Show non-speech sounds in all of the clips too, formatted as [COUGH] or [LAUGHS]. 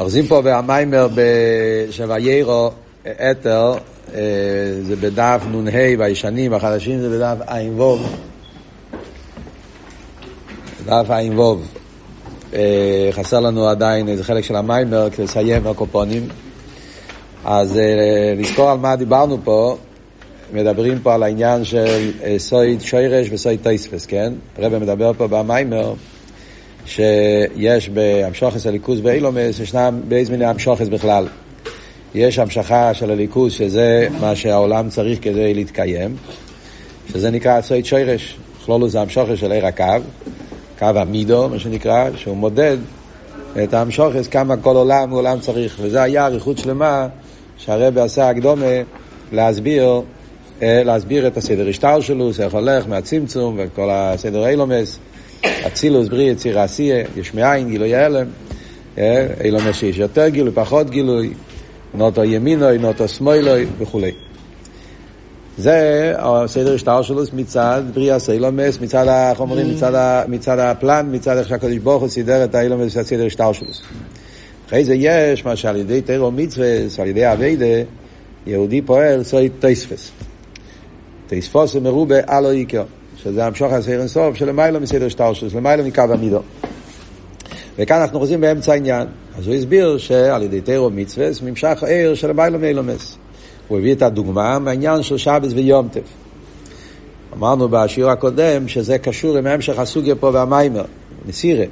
אוחזים פה במיימר שביירו אתר, אה, זה בדף נ"ה והישנים, החדשים זה בדף ע"ו. דף ע"ו. אה, חסר לנו עדיין איזה חלק של המיימר כדי לסיים הקופונים. אז אה, לזכור על מה דיברנו פה, מדברים פה על העניין של סויד שוירש וסויד טייספס, כן? הרב מדבר פה במיימר. שיש בהמשוכס הליכוז באילומס, ישנם באיזה מיני המשוכס בכלל. יש המשכה של הליכוז, שזה מה שהעולם צריך כדי להתקיים, שזה נקרא עצוי שוירש. כלולו זה המשוכס של עיר הקו, קו המידו, מה שנקרא, שהוא מודד את המשוכס, כמה כל עולם עולם צריך. וזה היה אריכות שלמה שהרבי עשה הקדומה להסביר, אה, להסביר את הסדר השטר שלו, איך הולך מהצמצום וכל הסדר אילומס. אצילוס, בריא, יציר עשייה, יש מאין, גילוי הלם, אילו שיש יותר גילוי, פחות גילוי, נוטו ימינוי, נוטו שמאלוי וכולי. זה הסדר השטר שלו מצד בריאה סיילומס, מצד החומרים, מצד, מצד הפלן, מצד איך שהקדוש ברוך הוא סידר את האילומס והסדר השטר שלו. אחרי זה יש מה שעל ידי תירו מצווה, על ידי אביידה, יהודי פועל סוי תייספס. תייספוס מרובה אלו עיקר. שזה המשוך הסעיר אינסוף שלמיילא מסדר שטרשוס, למיילא מקו המידו. וכאן אנחנו חוזרים באמצע העניין. אז הוא הסביר שעל ידי תירו מצווה נמשך עיר של מיילא מאילומס. הוא הביא את הדוגמה מהעניין של שבס ויום טף. אמרנו בשיעור הקודם שזה קשור עם המשך הסוגיה פה והמיימר, נסירה.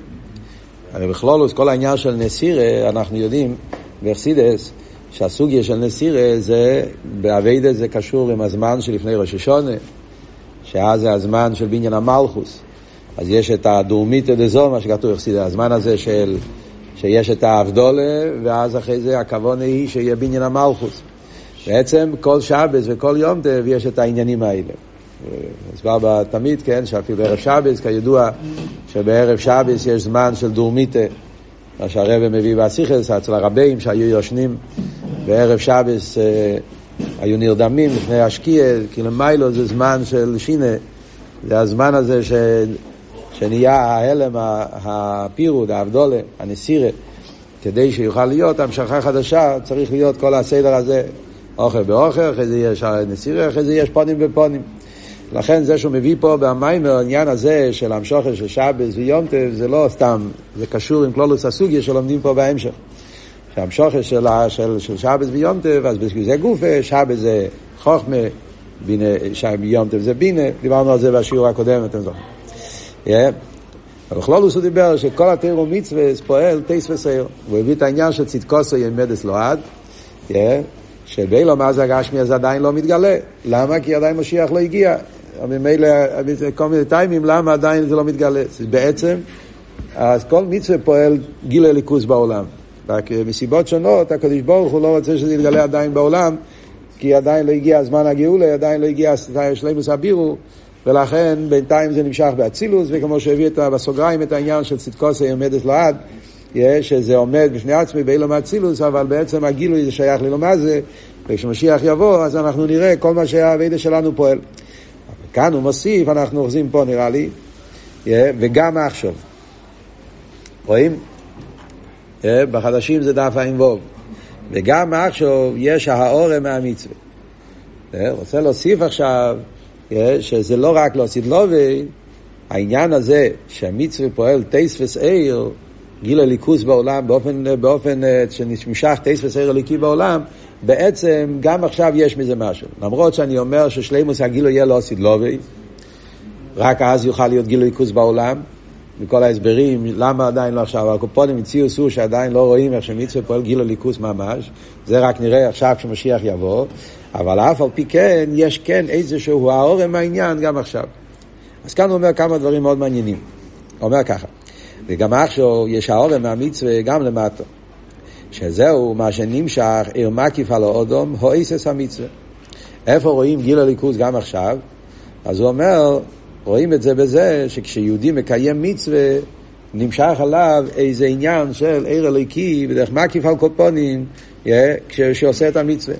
הרי בכלולוס כל העניין של נסירה, אנחנו יודעים באכסידס, שהסוגיה של נסירה זה, באביידה זה קשור עם הזמן שלפני ראש השונה. שאז זה הזמן של בניין המלכוס. אז יש את הדורמיתא דזו, מה שכתוב יחסיד, הזמן הזה של, שיש את האבדולה, ואז אחרי זה הכוון היא שיהיה בניין המלכוס. בעצם כל שבס וכל יום טב יש את העניינים האלה. הסבר תמיד, כן, שאפילו בערב שבס, כידוע, שבערב שבס יש זמן של דורמיתא, מה שהרבא מביא באסיכס, אצל הרבים שהיו יושנים בערב שבס אה, היו נרדמים לפני השקיע, כי למיילו זה זמן של שינה, זה הזמן הזה ש... שנהיה ההלם, הפירוד, האבדולה, הנסירה, כדי שיוכל להיות המשכה חדשה, צריך להיות כל הסדר הזה, אוכל באוכל, אחרי זה יש נסירה, אחרי זה יש פונים בפונים. לכן זה שהוא מביא פה במיימר, העניין הזה של המשוכר של שבס ויומטב, זה לא סתם, זה קשור עם כלולוס הסוגיה שלומדים פה בהמשך. שהמשוכר של, של, של שבס ויום טב, אז בשביל זה גופה, שבס זה חוכמה, בינה, יום טב זה בינה, דיברנו על זה בשיעור הקודם, אתם זוכרים. Yeah. אבל בכלולוס הוא דיבר שכל התירו מצווה פועל טייס וסייר. הוא הביא את העניין של צדקוסו ימדס לועד, yeah. שבאילו מה זה הגשמי אז עדיין לא מתגלה. למה? כי עדיין משיח לא הגיע. ממילא, כל מיני טיימים, למה עדיין זה לא מתגלה? בעצם, אז כל מצווה פועל גיל הליכוס בעולם. רק מסיבות שונות, הקדוש ברוך הוא לא רוצה שזה יתגלה עדיין בעולם, כי עדיין לא הגיע זמן הגאולה, עדיין לא הגיע שלימוס הבירו, ולכן בינתיים זה נמשך באצילוס, וכמו שהביא את, בסוגריים את העניין של צדקוסי עומדת לעד, שזה עומד בפני עצמי באילום האצילוס, אבל בעצם הגילוי זה שייך ללומה זה, וכשמשיח יבוא, אז אנחנו נראה כל מה שהאבידה שלנו פועל. כאן הוא מוסיף, אנחנו אוחזים פה נראה לי, וגם עכשיו. רואים? אה, בחדשים זה דף עין ווב. וגם עכשיו יש האורם מהמצווה. אה, רוצה להוסיף עכשיו אה, שזה לא רק להוסיף לובי, העניין הזה שהמצווה פועל טייס וסעיר, גיל הליכוס בעולם, באופן, באופן שנמשך טייס וסעיר הליקי בעולם, בעצם גם עכשיו יש מזה משהו. למרות שאני אומר ששלימוס הגילו יהיה לא עשית לובי, רק אז יוכל להיות גיל הליכוס בעולם, מכל ההסברים, למה עדיין לא עכשיו, הקופונים הציעו סור שעדיין לא רואים איך שמצווה פועל גיל הליכוס ממש, זה רק נראה עכשיו כשמשיח יבוא, אבל אף על פי כן, יש כן איזשהו העורם העניין גם עכשיו. אז כאן הוא אומר כמה דברים מאוד מעניינים. הוא אומר ככה, וגם עכשיו יש העורם מהמצווה גם למטה, שזהו מה שנמשך עיר מקיף על האודום, הואיסס המצווה. איפה רואים גיל הליכוס גם עכשיו? אז הוא אומר, רואים את זה בזה שכשיהודי מקיים מצווה, נמשך עליו איזה עניין של עיר אלוקי בדרך מקיף על קופונים, כשעושה את המצווה.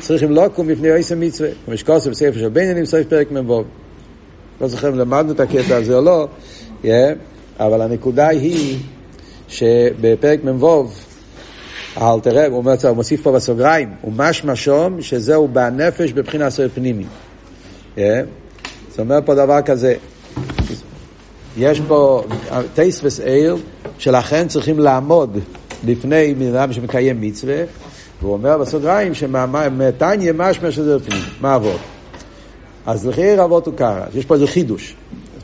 צריכים לא לקום בפני עשר מצווה, כמו שקוסם בספר של בניינים סוף פרק מ"ו. לא זוכר אם למדנו את הקטע הזה או לא, אבל הנקודה היא שבפרק מ"ו, האלתר רב, הוא מוסיף פה בסוגריים, הוא משמע שום שזהו בנפש בבחינת עשר פנימי. זאת אומרת פה דבר כזה, יש פה טייס וסעיר, שלכן צריכים לעמוד לפני בן אדם שמקיים מצווה, והוא אומר בסוגריים שמתניה משמע שזה פנים, מה אבות? אז לחייר אבות הוא קרא, יש פה איזה חידוש.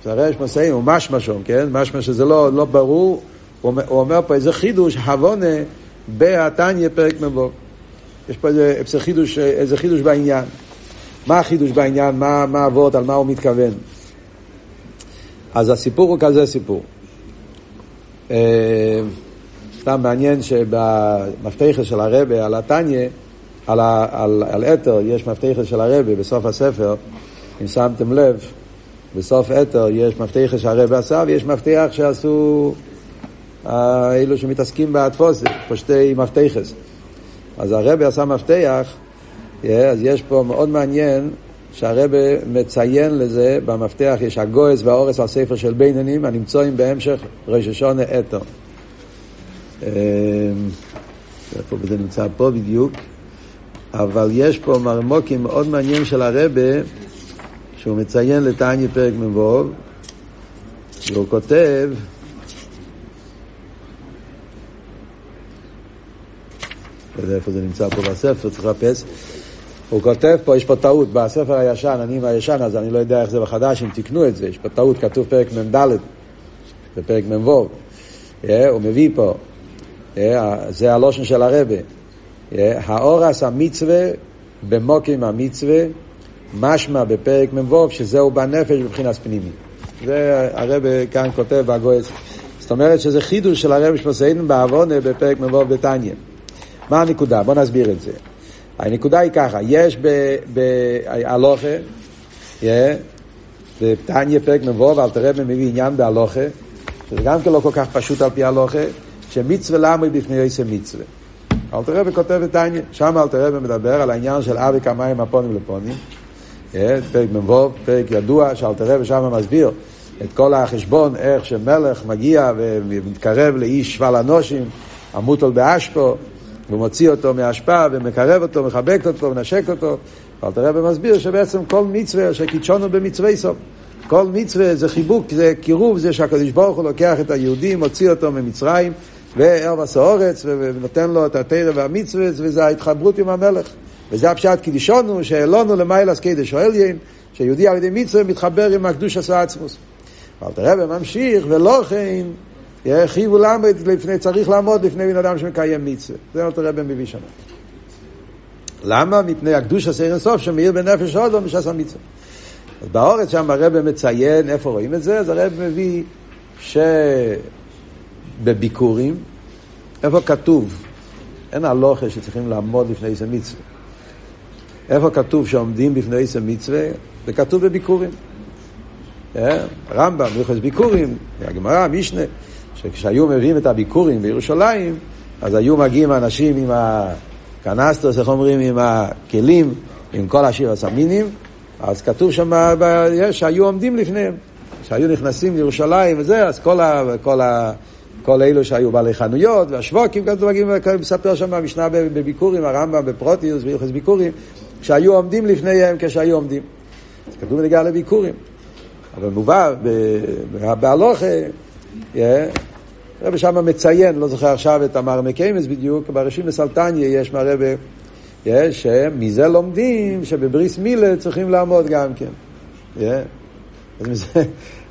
רואה, יש מסעים, הוא משמע שם, כן? משמע שזה לא, לא ברור, הוא אומר, הוא אומר פה איזה חידוש, הבונה בהתניה פרק מבוא. יש פה איזה, איזה, חידוש, איזה חידוש בעניין. מה החידוש בעניין? מה, אבות? על מה הוא מתכוון? אז הסיפור הוא כזה סיפור. אה, סתם מעניין שבמפתח של הרבה על התניא, על, על, על אתר, יש מפתח של הרבה בסוף הספר, אם שמתם לב, בסוף אתר יש מפתח שהרבה עשה ויש מפתח שעשו אלו שמתעסקים בתפוסת, פה שתי מפתחס. אז הרבה עשה מפתח, אז יש פה מאוד מעניין שהרבה מציין לזה, במפתח יש הגויס והאורס על ספר של בינונים הנמצאים בהמשך ראש השונה אתר. אמ, איפה זה נמצא פה בדיוק? אבל יש פה מרמוקים מאוד מעניין של הרבה, שהוא מציין לתניא פרק מ"ו, והוא כותב, לא יודע איפה זה נמצא פה בספר, צריך לחפש. הוא כותב פה, יש פה טעות, בספר הישן, אני עם הישן, אז אני לא יודע איך זה בחדש, אם תקנו את זה, יש פה טעות, כתוב פרק מ"ד, זה פרק מ"ו. אה, הוא מביא פה, אה, זה הלושן של הרבה. אה, האורס המצווה במוקים המצווה, משמע בפרק מ"ו, שזהו בנפש מבחינת פנימי. זה הרבה כאן כותב בגויס. זאת אומרת שזה חידוש של הרבי שמסעידן בעוונה בפרק מ"ו בתניא. מה הנקודה? בואו נסביר את זה. הנקודה היא ככה, יש בהלוכה, בתניא פרק מ"ו, ואל תראה מביא עניין בהלוכה, שזה גם כן לא כל כך פשוט על פי הלוכה, שמצווה למה בפני יוסי מצווה. אל תראה וכותב העניין, שם אל תראה ומדבר על העניין של אבי כמיים הפונים לפונים, פרק מ"ו, פרק ידוע, שאל תראה ושם מסביר את כל החשבון, איך שמלך מגיע ומתקרב לאיש שבל אנושים, המוטל באשפו, ומוציא אותו מההשפעה ומקרב אותו, מחבק אותו, מנשק אותו. אבל תראה ומסביר שבעצם כל מצווה שקידשונו במצווה סוף. כל מצווה זה חיבוק, זה קירוב, זה שהקדוש ברוך הוא לוקח את היהודי, מוציא אותו ממצרים, וערב הסעורץ, ונותן לו את התרא והמצווה, וזה ההתחברות עם המלך. וזה הפשט קידישונו, שאלונו למיילס קידש או אליין, שיהודי על ידי מצווה מתחבר עם הקדוש עשה עצמוס. אבל תראה וממשיך, ולא כן, חייבו לעמוד לפני, צריך לעמוד לפני בן אדם שמקיים מצווה. זה אותו רבי מביא שם. למה? מפני הקדוש עשה אינסוף שמאיר בנפש עוד לא משעשה מצווה. אז באורץ שם הרב מציין, איפה רואים את זה? אז הרב מביא שבביקורים, איפה כתוב, אין הלוכה שצריכים לעמוד לפני איזה מצווה. איפה כתוב שעומדים בפני איזה מצווה? זה כתוב בביקורים. אה? רמב"ם, מיוחס ביקורים, הגמרא, משנה. שכשהיו מביאים את הביקורים בירושלים, אז היו מגיעים אנשים עם הקנסטוס, איך אומרים, עם הכלים, עם כל השיר הסמינים, אז כתוב שם שהיו עומדים לפניהם, שהיו נכנסים לירושלים וזה, אז כל, ה, כל, ה, כל אלו שהיו בעלי חנויות והשווקים, כתוב, מספר שם במשנה בביקורים, הרמב"ם בפרוטיוס, ביוחס ביקורים, שהיו עומדים לפניהם כשהיו עומדים. אז כתוב בנגיעה לביקורים. אבל מובא בהלוכה, הרב שם מציין, לא זוכר עכשיו את המרמי קיימס בדיוק, בראשים לסלטניה יש מהרבה, יש, שמזה לומדים שבבריס מילה צריכים לעמוד גם כן. זה,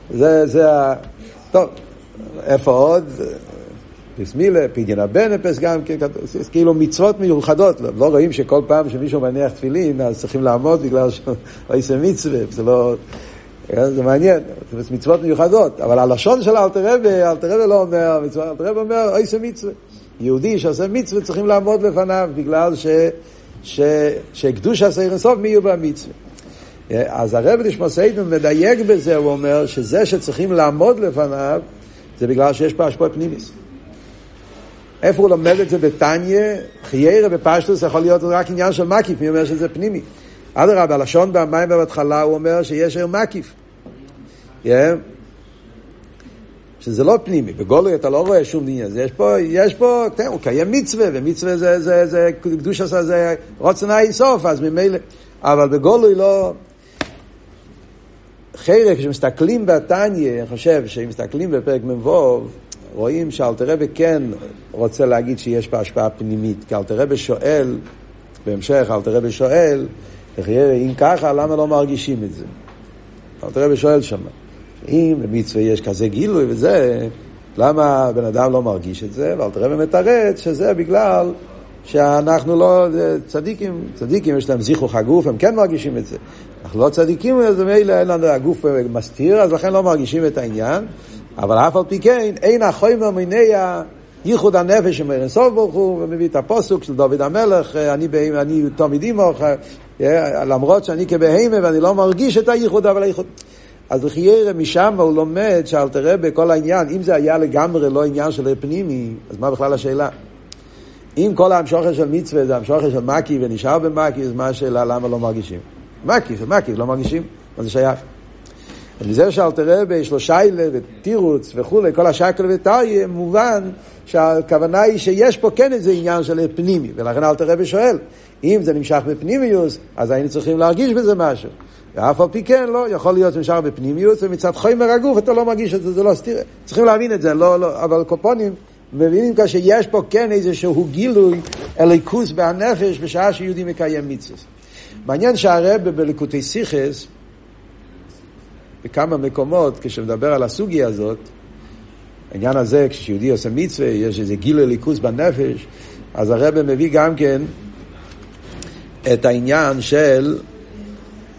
זה, זה ה... טוב, איפה עוד? בריס מילה, פדיון הבנפס גם כן, כאילו מצוות מיוחדות, לא, לא רואים שכל פעם שמישהו מניח תפילין אז צריכים לעמוד בגלל שהוא עושה מצווה, זה לא... כן, זה מעניין, זה מצוות מיוחדות, אבל הלשון של אלתר רבי, אלתר רבי לא אומר אלתר רבי אומר אוי זה מצווה. יהודי שעושה מצווה צריכים לעמוד לפניו בגלל ש, ש, שקדוש עשה אינסוף מי יהיו במצווה. אז הרב נשמוסיידן מדייק בזה, הוא אומר שזה שצריכים לעמוד לפניו זה בגלל שיש פה השפוע פנימיס. איפה הוא לומד את זה בתניא? חיירה בפשטוס יכול להיות רק עניין של מקיף, מי אומר שזה פנימי? אדרבה, הלשון במים בהתחלה הוא אומר שיש ער מקיף. Yeah. שזה לא פנימי. בגולוי אתה לא רואה שום עניין. יש פה, יש פה, תראה, הוא קיים מצווה, ומצווה זה, זה, זה, קדוש עשה, זה רוצן האינסוף, אז ממילא, אבל בגולוי לא... חלק, כשמסתכלים בתניא, אני חושב שאם מסתכלים בפרק מ"ו, רואים שאלתרבה כן רוצה להגיד שיש פה השפעה פנימית. כי אלתרבה שואל, בהמשך אלתרבה שואל, אם ככה, למה לא מרגישים את זה? אלתרבה שואל שם, אם במצווה יש כזה גילוי וזה, למה בן אדם לא מרגיש את זה? ואלתרבה מתרץ שזה בגלל שאנחנו לא צדיקים, צדיקים יש להם זיכרוך הגוף, הם כן מרגישים את זה. אנחנו לא צדיקים, אז מילא אין לנו, הגוף מסתיר, אז לכן לא מרגישים את העניין. אבל אף על פי כן, אין החומר מיני ייחוד הנפש עם ערן סוף ברוך הוא, ומביא את הפוסוק של דוד המלך, אני, אני תמיד עמוך, למרות שאני כבהמה ואני לא מרגיש את הייחוד, אבל הייחוד... אז לחיירה משם הוא לומד שאל תראה בכל העניין, אם זה היה לגמרי לא עניין של פנימי, אז מה בכלל השאלה? אם כל המשוכר של מצווה זה המשוכר של מקי ונשאר במקי, אז מה השאלה למה לא מרגישים? מקי מקי, לא מרגישים, מה זה שייך? ומזה שאלתרבה יש לו שיילה ותירוץ וכולי, כל השקל וטריה, מובן שהכוונה היא שיש פה כן איזה עניין של פנימי, ולכן אלתרבה שואל, אם זה נמשך בפנימיוס, אז היינו צריכים להרגיש בזה משהו. ואף על פי כן, לא, יכול להיות שנשאר בפנימיוס, ומצד חומר הגוף אתה לא מרגיש את זה, זה לא סתיר. צריכים להבין את זה, לא, לא, אבל קופונים מבינים כאשר יש פה כן איזשהו גילוי אליקוס בהנפש בשעה שיהודי מקיים מצווה. מעניין שהרב בליקוטי סיכס, בכמה מקומות, כשמדבר על הסוגיה הזאת, העניין הזה, כשיהודי עושה מצווה, יש איזה גילוי ליכוס בנפש, אז הרב מביא גם כן את העניין של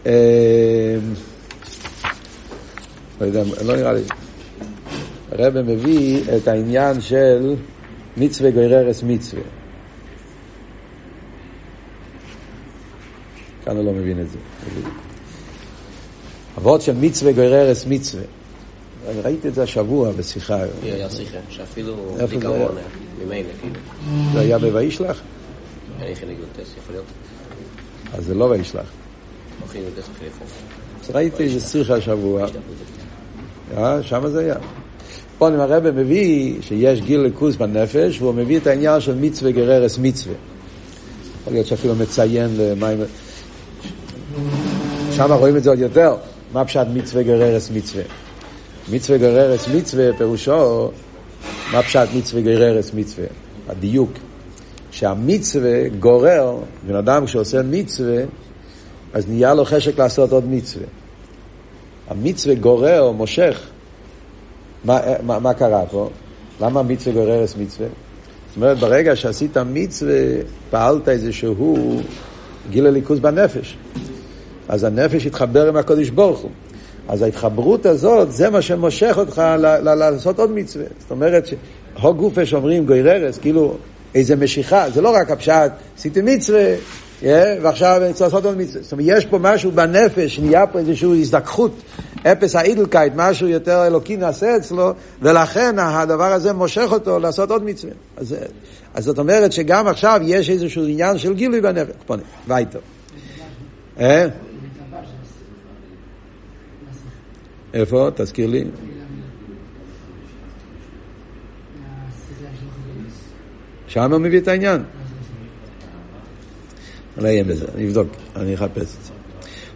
אה, לא יודע, לא נראה לי. הרב מביא את העניין של מצווה גויררס מצווה. כאן הוא לא מבין את זה. אבות של מצווה גויררס מצווה. אני ראיתי את זה השבוע בשיחה. היה שיחה, שאפילו דיכאון ממילא, כאילו. זה היה ב"וישלח"? אני חלק יכול להיות. אז זה לא וישלח. ראיתי איזה שיחה השבוע. אה, שם זה היה. פה אני הרב מביא שיש גיל ליכוס בנפש, והוא מביא את העניין של מצווה גררס מצווה. יכול להיות שאפילו מציין למים... שם רואים את זה עוד יותר. מה פשט מצווה גררס מצווה? מצווה גררס מצווה פירושו, מה פשט מצווה גררס מצווה? הדיוק. שהמצווה גורר, בן אדם כשעושה מצווה, אז נהיה לו חשק לעשות עוד מצווה. המצווה גורר, מושך. מה, מה, מה קרה פה? למה מצווה גוררס מצווה? זאת אומרת, ברגע שעשית מצווה, פעלת איזשהו גיל הליכוז בנפש. אז הנפש התחבר עם הקודש ברוך הוא. אז ההתחברות הזאת, זה מה שמושך אותך לעשות עוד מצווה. זאת אומרת, הו גופה שאומרים גויררס, כאילו איזה משיכה, זה לא רק הפשט, עשיתי מצווה, yeah, ועכשיו אני צריך לעשות עוד מצווה. זאת אומרת, יש פה משהו בנפש, נהיה פה איזושהי הזדככות, אפס האידלקייט, משהו יותר אלוקי נעשה אצלו, ולכן הדבר הזה מושך אותו לעשות עוד מצווה. אז, אז זאת אומרת שגם עכשיו יש איזשהו עניין של גילוי בנפש. פונה, וייטו. אה? איפה? תזכיר לי. שם הוא מביא את העניין. לא אהיה בזה, אני אבדוק, אני אחפש את זה.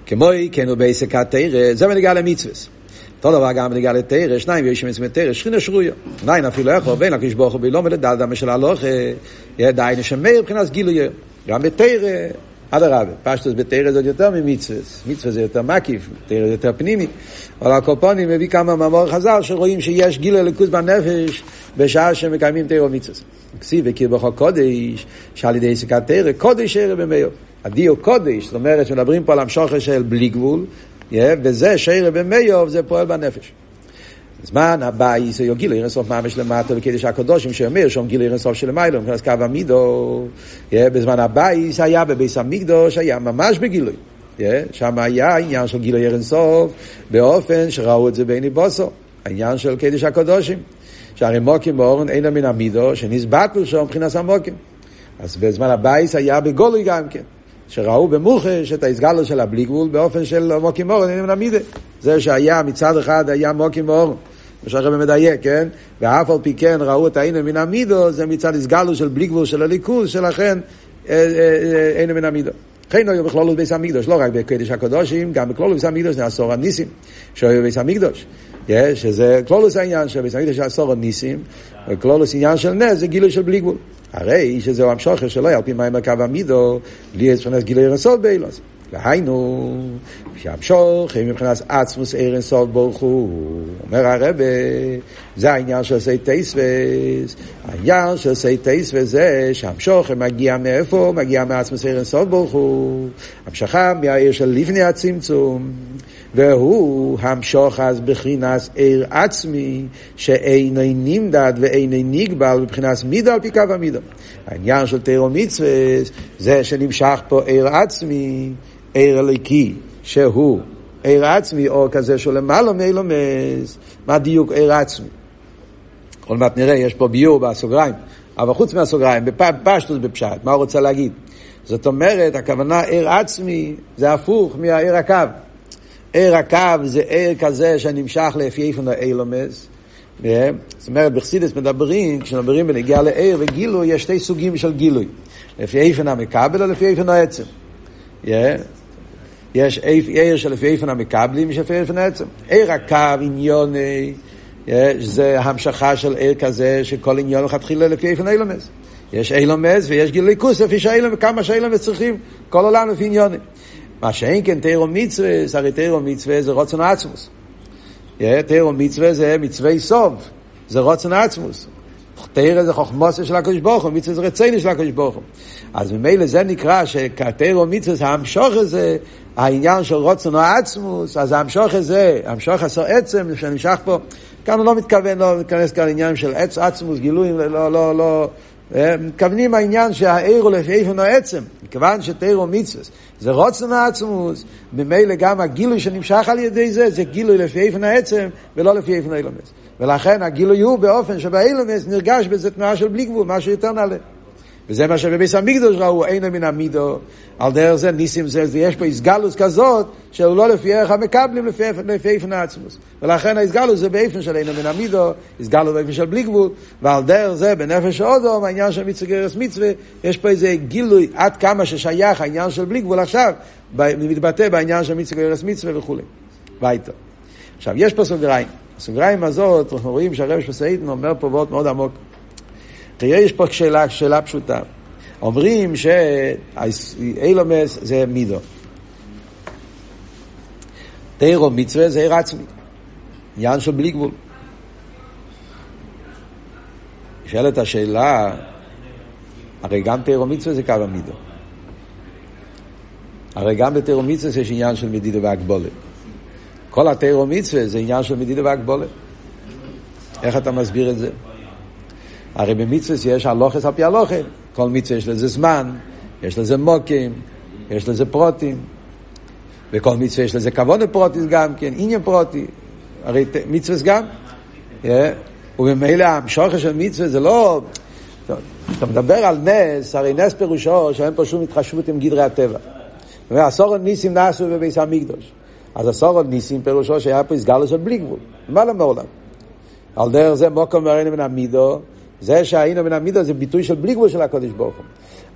כמו כן הוא בעסק התרא, זה בנגיע למצווה. אותו דבר גם בנגיע לתרא, שניים ויש מצווה תרא, שכינה שרויה. עדיין אפילו איך בין לקדוש ברוך הוא בלא מלדל דם של הלוך, עדיין שמאיר מבחינת גילוי. גם בתרא, אדרבה, פשטוס בתרא זה יותר ממצווה, מצווה זה יותר מקיף, תרא זה יותר פנימי, אבל הקופונים מביא כמה מאמור חז"ל שרואים שיש גיל הליכוז בנפש בשעה שמקיימים תרא ומצווה. כסיב בחוק קודש, שעל ידי עסקת תרא, קודש ערב במאיר. הדיו קודש, זאת אומרת שמדברים פה על המשוכר של בלי גבול, וזה שערב במאיר זה פועל בנפש. זמן הבייס הוא גיל אירנסוף ממש למטה וקידש הקדושים שאומר שם גיל אירנסוף של מיילו מבחינת קו המידו בזמן הבייס היה בביס המקדוש היה ממש בגילוי. שם היה עניין של גיל אירנסוף באופן שראו את זה בעיני בוסו. העניין של קידש הקדושים. שהרי מוקים באורן אין מן המידו שנסבטו שם מבחינת המוקים. אז בזמן הבייס היה בגולוי גם כן שראו במוחש את ההסגלות של הבלי גבול באופן של מוקים אורן אין מן המידה זה שהיה מצד אחד היה מוקים אורן מה שהרבא מדייק, כן? ואף על פי כן ראו את העניין מן המידו, זה מצד הסגלו של בלי גבול של הליכוז, שלכן אין מן המידו. כן היו בכלולות ביס המקדוש, לא רק בקדש הקדושים, גם בכלולות ביס המקדוש זה עשור הניסים, שהיו ביס המקדוש. שזה כלולוס העניין של ביס המקדוש עשור הניסים, וכלולוס עניין של נס זה גילוי של בלי גבול. הרי שזהו המשוכר שלו על פי מים הקו המידו, בלי אצפנס גילוי רסות באילוס. והיינו, שהמשוך מבחינת עצמוס ערן סוף ברוך הוא. אומר הרבה, זה העניין של סי טייסווס. העניין של סי טייסווס זה שהמשוך מגיע מאיפה? מגיע מעצמוס ערן סוף ברוך הוא. המשכה מהעיר של לפני הצמצום. והוא המשוך אז בחינס עיר עצמי שאינו נמדד ואינו נגבל מבחינת מידו על פי קו המידו. העניין של תירו מצווה זה שנמשך פה עיר עצמי עיר אליקי, שהוא עיר עצמי, או כזה שהוא למעלה מאילומס, מה דיוק עיר עצמי? עוד מעט נראה, יש פה ביור בסוגריים, אבל חוץ מהסוגריים, בפשטוס בפשט, מה הוא רוצה להגיד? זאת אומרת, הכוונה עיר עצמי זה הפוך מהעיר הקו. עיר הקו זה עיר כזה שנמשך לפי איפן האילומס. זאת אומרת, בחסידס מדברים, כשמדברים בנגיעה לעיר וגילוי, יש שתי סוגים של גילוי. לפי איפן המקבל או לפי איפן העצם. יש עיר שלפי איפן המקבלים, יש לפי איפן העצם. עיר הקו, עניוני, זה המשכה של עיר כזה, שכל עניון לכתחילה לפי איפן אילומס. יש אילומס ויש גילוי כוס, לפי שאילומס, כמה שאילומס צריכים, כל עולם לפי עניוני. מה שאין כן תירו מצווה, הרי תירו מצווה זה רוצן עצמוס. תירו מצווה זה מצווה סוב, זה רוצן עצמוס. תרא זה חוכמוסה של הקדוש ברוך הוא, מצווה זה רצינו של הקדוש ברוך הוא. אז ממילא זה נקרא שתרא מצווה, המשוך הזה, העניין של רוצן או עצמוס, אז המשוך הזה, המשוך עשו עצם, שנמשך פה, כאן הוא לא מתכוון, לא מתכנס כאן לעניין של עץ, עצמוס, גילויים, לא, לא, לא, מתכוונים העניין שהעיר הוא לפי איפן העצם, מכיוון שתירו מצווה זה רוצן העצמוס, ממילא גם הגילוי שנמשך על ידי זה, זה גילוי לפי איפן העצם ולא לפי איפן האילומס. ולכן הגילוי הוא באופן שבאילומס נרגש בזה תנועה של בלי גבול, משהו יותר נעלה. וזה מה שבביס המקדוש ראו, אין מן המידו, על דרך זה ניסים זה, ויש פה איסגלוס כזאת, שהוא לא לפי ערך המקבלים, לפי, לפי איפן העצמוס. ולכן האיסגלוס זה באיפן של אין מן המידו, איסגלוס באיפן של בלי גבול, ועל דרך זה בנפש אודום, העניין של מצווה גרס מצווה, יש פה איזה גילוי עד כמה ששייך העניין של בלי גבול עכשיו, מתבטא בעניין של מצווה גרס מצווה וכולי. ביתו. עכשיו, יש פה סוגריים. הסוגריים הזאת, אנחנו רואים שהרב שפסאידן אומר פה וורט מאוד עמוק. תראה, יש פה שאלה, שאלה פשוטה. אומרים שאילומס זה מידו. תירו מצווה זה עיר עצמי. עניין של בלי גבול. נשאלת השאלה, הרי גם תירו מצווה זה קו המידו. הרי גם בתירו מצווה יש עניין של מדידה והגבולת. כל התירו מצווה זה עניין של מדידה והגבולת. איך אתה מסביר את זה? הרי במצווה יש הלוכס על פי הלוכס. כל מצווה יש לזה זמן, יש לזה מוקים, יש לזה פרוטים. וכל מצווה יש לזה כבוד פרוטיס גם כן, עניין פרוטי. הרי מצווה גם. Yeah. וממילא המשוכר של מצווה זה לא... כשאתה מדבר על נס, הרי נס פירושו שאין פה שום התחשבות עם גדרי הטבע. ועשורות ניסים נעשו בביס המקדוש. אז עשורות ניסים פירושו שהיה פה הסגלו של בלי גבול, למעלה מעולם. על דרך זה מוקם מראינו מן המידו, זה שהיינו מן המידו זה ביטוי של בלי גבול של הקודש ברוך הוא.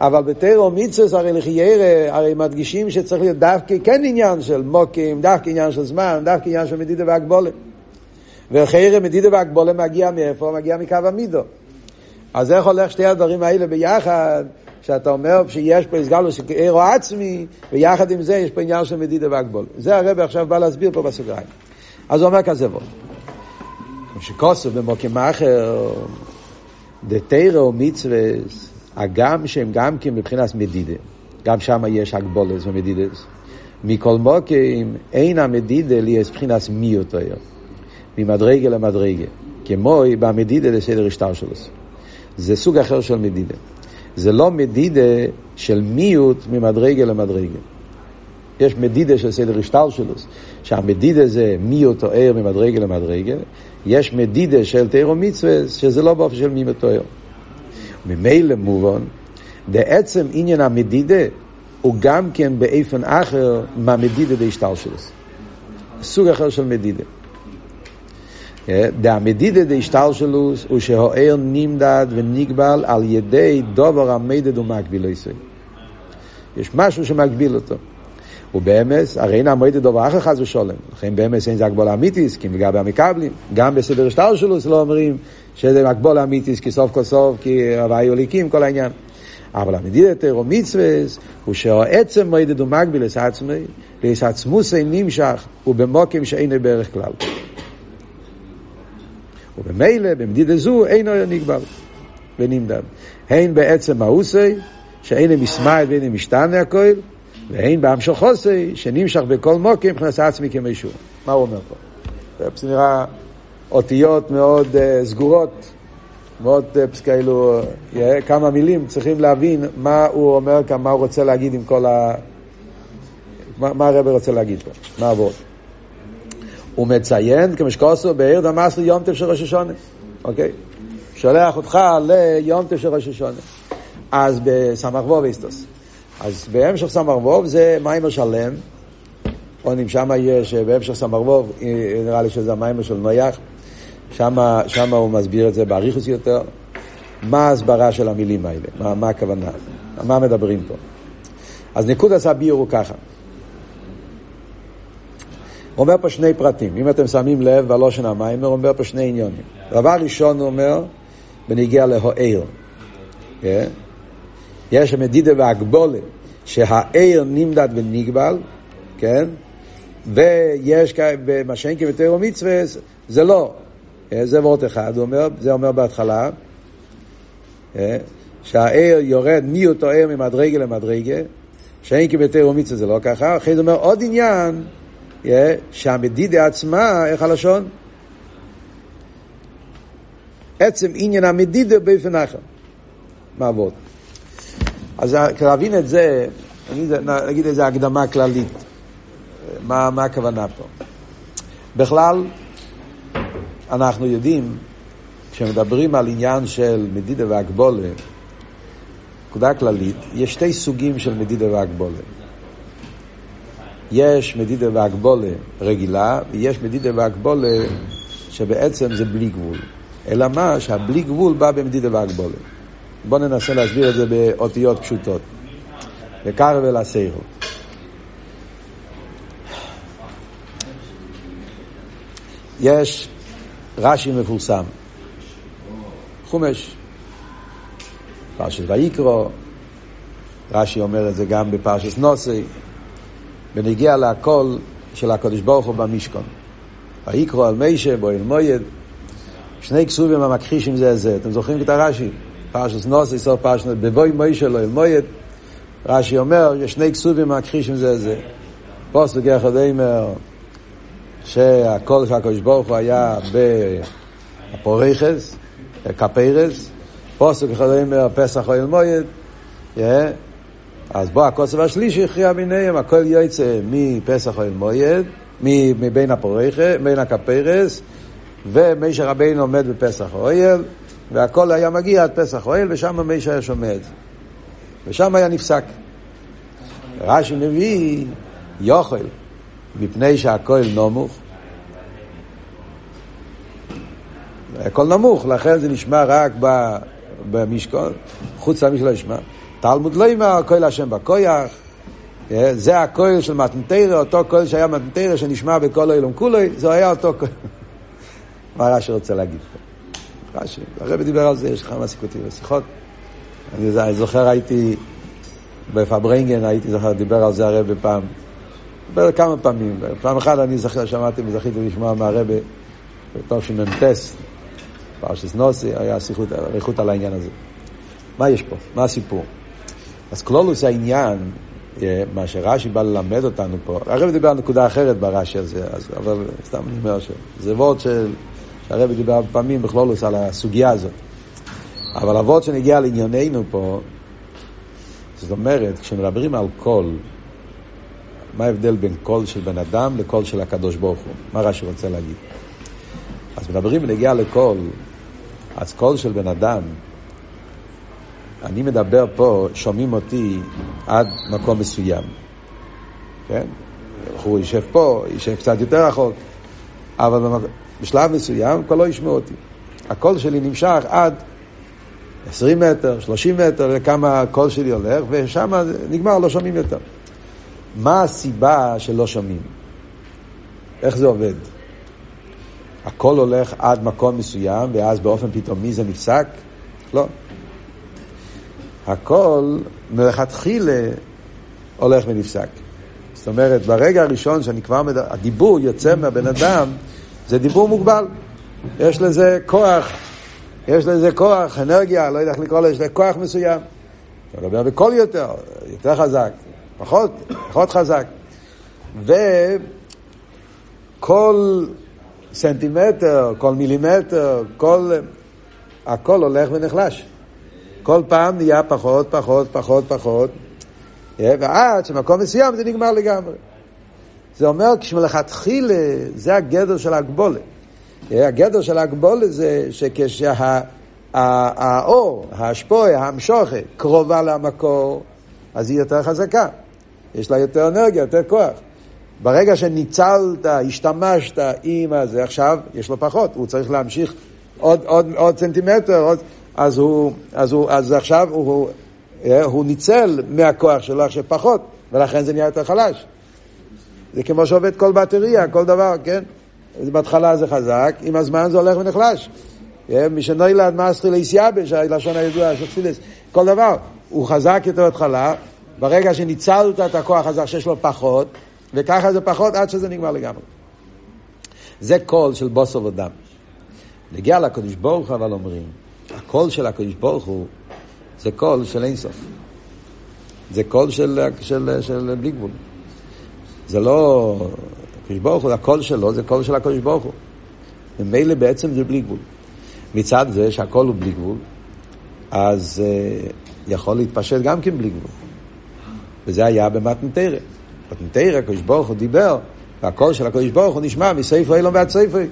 אבל בתירו מיצוס הרי לחיירה, הרי מדגישים שצריך להיות דווקא כן עניין של מוקים, דווקא עניין של זמן, דווקא עניין של מדידה והגבולה. וחיירה מדידה והגבולה מגיע מאיפה? מגיע מקו המידו. אז איך הולך שתי הדברים האלה ביחד? שאתה אומר שיש פה הסגלוס עירו עצמי, ויחד עם זה יש פה עניין של מדידה והגבול. זה הרב עכשיו בא להסביר פה בסוגריים. אז הוא אומר כזה בו. שכוסו במוקים אחר, דתירו מצווס, הגם שהם גם כן מבחינת מדידה. גם שם יש הגבולס ומדידס. מכל מוקים אין המדידה לי יש מבחינת מי יותר. ממדרגה למדרגה. כמו במדידה לסדר השטר שלו. זה סוג אחר של מדידה. זה לא מדידה של מיעוט ממדרגה למדרגה. יש מדידה של סדר השטר שלו, שהמדידה זה מיעוט או ער ממדרגה למדרגה, יש מדידה של תירו מצווה, שזה לא באופן של מי מתואר. ממילא מובן, בעצם עניין המדידה הוא גם כן באיפן אחר מהמדידה בהשטר שלו. סוג אחר של מדידה. דהמדידה דהשתלשלוס הוא שהאר נמדד ונגבל על ידי דובר המדד ומקביל ישראל. יש משהו שמגביל אותו. ובאמס, הרי אין המועד דובר אחר חס ושולם. לכן באמס אין זה הגבול אמיתיס, כי לגבי המקבלים. גם בסדר שטר שלו לא אומרים שזה הגבול אמיתיס, כי סוף כל סוף, כי הוואי הוליקים, כל העניין. אבל המדידת תירו מצווה הוא שהעצם מועד ומקביל עצמי, לעץ עצמוסי נמשך, ובמוקים שאינו בערך כלל. ובמילא, במדידה זו, אינו נגבל ונמדד. הן בעצם מאוסי, שאין מסמאי ואין משתנה הכל, והן בהמשך חוסי, שנמשך בכל מוקים, מבחינת עצמי כמישהו. מה הוא אומר פה? זה נראה אותיות מאוד uh, סגורות, מאוד uh, כאילו, uh, כמה מילים, צריכים להבין מה הוא אומר כאן, מה הוא רוצה להגיד עם כל ה... מה, מה הרב רוצה להגיד פה, מה עבוד. הוא מציין, כמשקוסו, בעיר דמאס ליום טף של ראש השונה, אוקיי? שולח אותך ליום טף של ראש השונה. אז בסמ"ך ווב איסטוס. אז בהמשך סמ"ך ווב זה מיימר שלם, אם שם יש, בהמשך סמ"ך ווב, נראה לי שזה המיימר של נויח, שם הוא מסביר את זה באריכוס יותר. מה ההסברה של המילים האלה? מה, מה הכוונה? מה מדברים פה? אז ניקוד ביור הוא ככה. הוא אומר פה שני פרטים. אם אתם שמים לב, בלושן המיימר, הוא אומר פה שני עניונים. דבר ראשון הוא אומר, בניגיע להוער. Yeah. יש מדידה והגבולה, שהעיר נמדד ונגבל, כן? ויש מה שאין כבתר מצווה, זה לא. אה, זה וורט אחד, אומר, זה אומר בהתחלה, אה, שהעיר יורד מאותו עיר ממדרגה למדרגה, שאין כבתר מצווה זה לא ככה, אחרי זה אומר עוד עניין, אה, שהמדידה עצמה, איך הלשון? עצם עניין המדידה באופן אחר. מה עבוד? אז להבין את זה, נגיד, נגיד איזו הקדמה כללית. מה, מה הכוונה פה? בכלל, אנחנו יודעים, כשמדברים על עניין של מדידה והגבולה, נקודה כללית, יש שתי סוגים של מדידה והגבולה. יש מדידה והגבולה רגילה, ויש מדידה והגבולה שבעצם זה בלי גבול. אלא מה? שהבלי גבול בא במדידה והגבולה. בואו ננסה להסביר את זה באותיות פשוטות. וקרא ולעשיהו. יש רש"י מפורסם, חומש, פרשת ויקרו, רש"י אומר את זה גם בפרשת נוסי, ונגיע לקול של הקדוש ברוך הוא במשכון. ויקרו על מישה, בו אל מויד, שני כסובים המכחישים זה זה. אתם זוכרים את הרש"י? פרשס נוסי, סוף פרשס בבוי מוישה לא אלמויד, רש"י אומר, יש שני כסובים מהכחישים זה זה. פוסק אחד אומר שהקול של הקדוש ברוך הוא היה בפורייכס, כפיירס, פוסק אחד אומר פסח או אלמויד, אז בוא הכוסף השלישי הכריע ביניהם, הכל יוצא מפסח או אלמויד, מבין הפורייכס, בין הכפיירס, ומשה רבינו עומד בפסח אוהל, והכל היה מגיע עד פסח אוהל, ושם מישה היה שומע את זה. ושם היה נפסק. רש"י מביא יוכל, מפני שהכהל נמוך. הכל נמוך, לכן זה נשמע רק במשכון, חוץ למשכון לא ישמע. תלמוד לא יאמר הכהל השם בכויח, זה הכהל של מתנתרא, אותו כהל שהיה מתנתרא שנשמע בכל אילום כולוי, זה היה אותו כהל. [LAUGHS] מה רש"י רוצה להגיד פה? רש"י, הרב דיבר על זה, יש כמה סיכותים ושיחות. אני זוכר, הייתי בפברנגן, הייתי זוכר, דיבר על זה הרב פעם. דיבר כמה פעמים. פעם אחת אני זוכר, שמעתי וזכיתי לשמוע מהרב בתשמ"ט, פרשס נוסי, היה שיחות, אריכות על העניין הזה. מה יש פה? מה הסיפור? אז כלולוס העניין, אה, מה שרש"י בא ללמד אותנו פה, הרב דיבר על נקודה אחרת ברש"י הזה, אז, אבל סתם אני אומר שזה וורד של... שהרבי דיבר פעמים בכלולוס על הסוגיה הזאת. אבל אבות שנגיע לענייננו פה, זאת אומרת, כשמדברים על קול, מה ההבדל בין קול של בן אדם לקול של הקדוש ברוך הוא? מה רש"י רוצה להגיד? אז מדברים ונגיע לקול, אז קול של בן אדם, אני מדבר פה, שומעים אותי עד מקום מסוים, כן? הוא יושב פה, יושב קצת יותר רחוק, אבל בשלב מסוים כבר לא ישמעו אותי. הקול שלי נמשך עד 20 מטר, 30 מטר, לכמה הקול שלי הולך, ושם נגמר, לא שומעים יותר. מה הסיבה שלא שומעים? איך זה עובד? הכל הולך עד מקום מסוים, ואז באופן פתאומי זה נפסק? לא. הכל מלכתחילה הולך ונפסק. זאת אומרת, ברגע הראשון שאני כבר מדבר, הדיבור יוצא מהבן אדם, זה דיבור מוגבל. יש לזה כוח, יש לזה כוח, אנרגיה, לא יודע איך לקרוא לזה, יש לזה כוח מסוים. אתה מדבר בקול יותר, יותר חזק, פחות, פחות חזק. וכל סנטימטר, כל מילימטר, כל... הכל הולך ונחלש. כל פעם נהיה פחות, פחות, פחות, פחות, ועד שמקום מסוים זה נגמר לגמרי. זה אומר כשמלכתחילה זה הגדר של ההגבולת. הגדר של ההגבולת זה שכשהאור, ההשפועה, ההמשוכה, קרובה למקור, אז היא יותר חזקה. יש לה יותר אנרגיה, יותר כוח. ברגע שניצלת, השתמשת עם הזה, עכשיו יש לו פחות, הוא צריך להמשיך עוד, עוד, עוד סנטימטר, עוד, אז, הוא, אז, הוא, אז עכשיו הוא, אה, הוא ניצל מהכוח שלו עכשיו פחות, ולכן זה נהיה יותר חלש. זה כמו שעובד כל בטריה, כל דבר, כן? בהתחלה זה חזק, עם הזמן זה הולך ונחלש. אה, מי שנוילד מאסטרי לאיסייבש, הלשון הידוע של חסידות, כל דבר, הוא חזק יותר בהתחלה, ברגע שניצלת את הכוח הזה שיש לו פחות, וככה זה פחות עד שזה נגמר לגמרי. זה קול של בשר ודם. בנוגע לקדוש ברוך הוא אומרים, הקול של הקדוש ברוך הוא זה קול של אינסוף. זה קול של, של, של בלי גבול. זה לא... הקדוש ברוך הוא, הקול שלו זה קול של הקדוש ברוך הוא. ממילא בעצם זה בלי גבול. מצד זה שהקול הוא בלי גבול, אז אה, יכול להתפשט גם כן בלי גבול. וזה היה במתן תורה. במתנתרא הקדוש ברוך הוא דיבר, והקול של הקדוש ברוך הוא נשמע מספר אילון ועד ספר.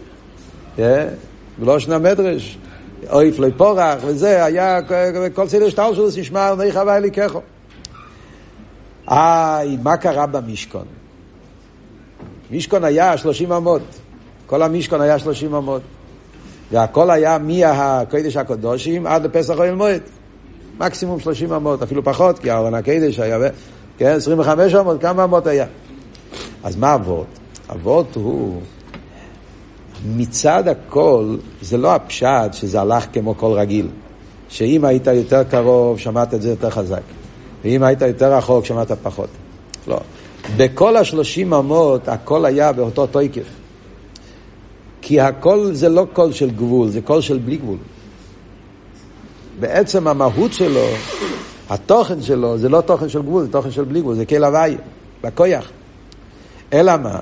ולא שנה מדרש. אוי פלוי פורח, וזה היה, כל סדר שטל שלו נשמע על נאי חווה אליקחו. איי, מה קרה במשכון? משכון היה שלושים אמות. כל המשכון היה שלושים אמות. והכל היה מהקודש הקדושים עד לפסח אוהל מועד. מקסימום שלושים אמות, אפילו פחות, כי אהרון הקדש היה, כן, עשרים וחמש אמות, כמה אמות היה? אז מה אבות? אבות הוא מצד הכל, זה לא הפשט שזה הלך כמו כל רגיל. שאם היית יותר קרוב, שמעת את זה יותר חזק. ואם היית יותר רחוק, שמעת פחות. לא. בכל השלושים אמות, הכל היה באותו תויקף. כי הכל זה לא קול של גבול, זה קול של בלי גבול. בעצם המהות שלו, התוכן שלו, זה לא תוכן של גבול, זה תוכן של בלי גבול, זה כל הוואי, בכויח. אלא מה?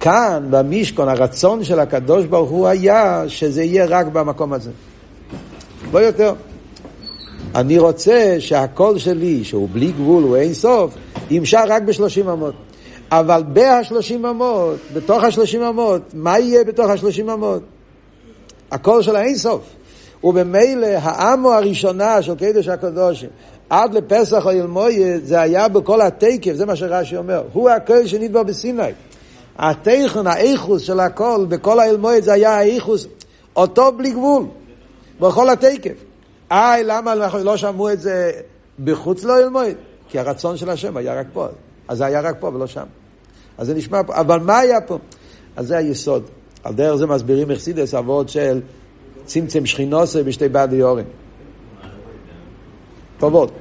כאן, במשכון, הרצון של הקדוש ברוך הוא היה שזה יהיה רק במקום הזה. לא יותר. אני רוצה שהקול שלי, שהוא בלי גבול, הוא אין סוף, ימשך רק בשלושים אמות. אבל בהשלושים אמות, בתוך השלושים אמות, מה יהיה בתוך השלושים אמות? הקול של האין סוף. ובמילא העמו הראשונה של קדוש הקדושים, עד לפסח או ילמויד, זה היה בכל התקף, זה מה שרש"י אומר. הוא הקול שנדבר בסיני. התכן, האיכוס של הכל, בכל האלמועד זה היה האיכוס, אותו בלי גבול, בכל התקף. איי, למה לא שמעו את זה בחוץ לאלמועד? כי הרצון של השם היה רק פה. אז זה היה רק פה ולא שם. אז זה נשמע פה. אבל מה היה פה? אז זה היסוד. על דרך זה מסבירים אכסידס אבות של צמצם שכינוסה בשתי בעדי אורן. טובות.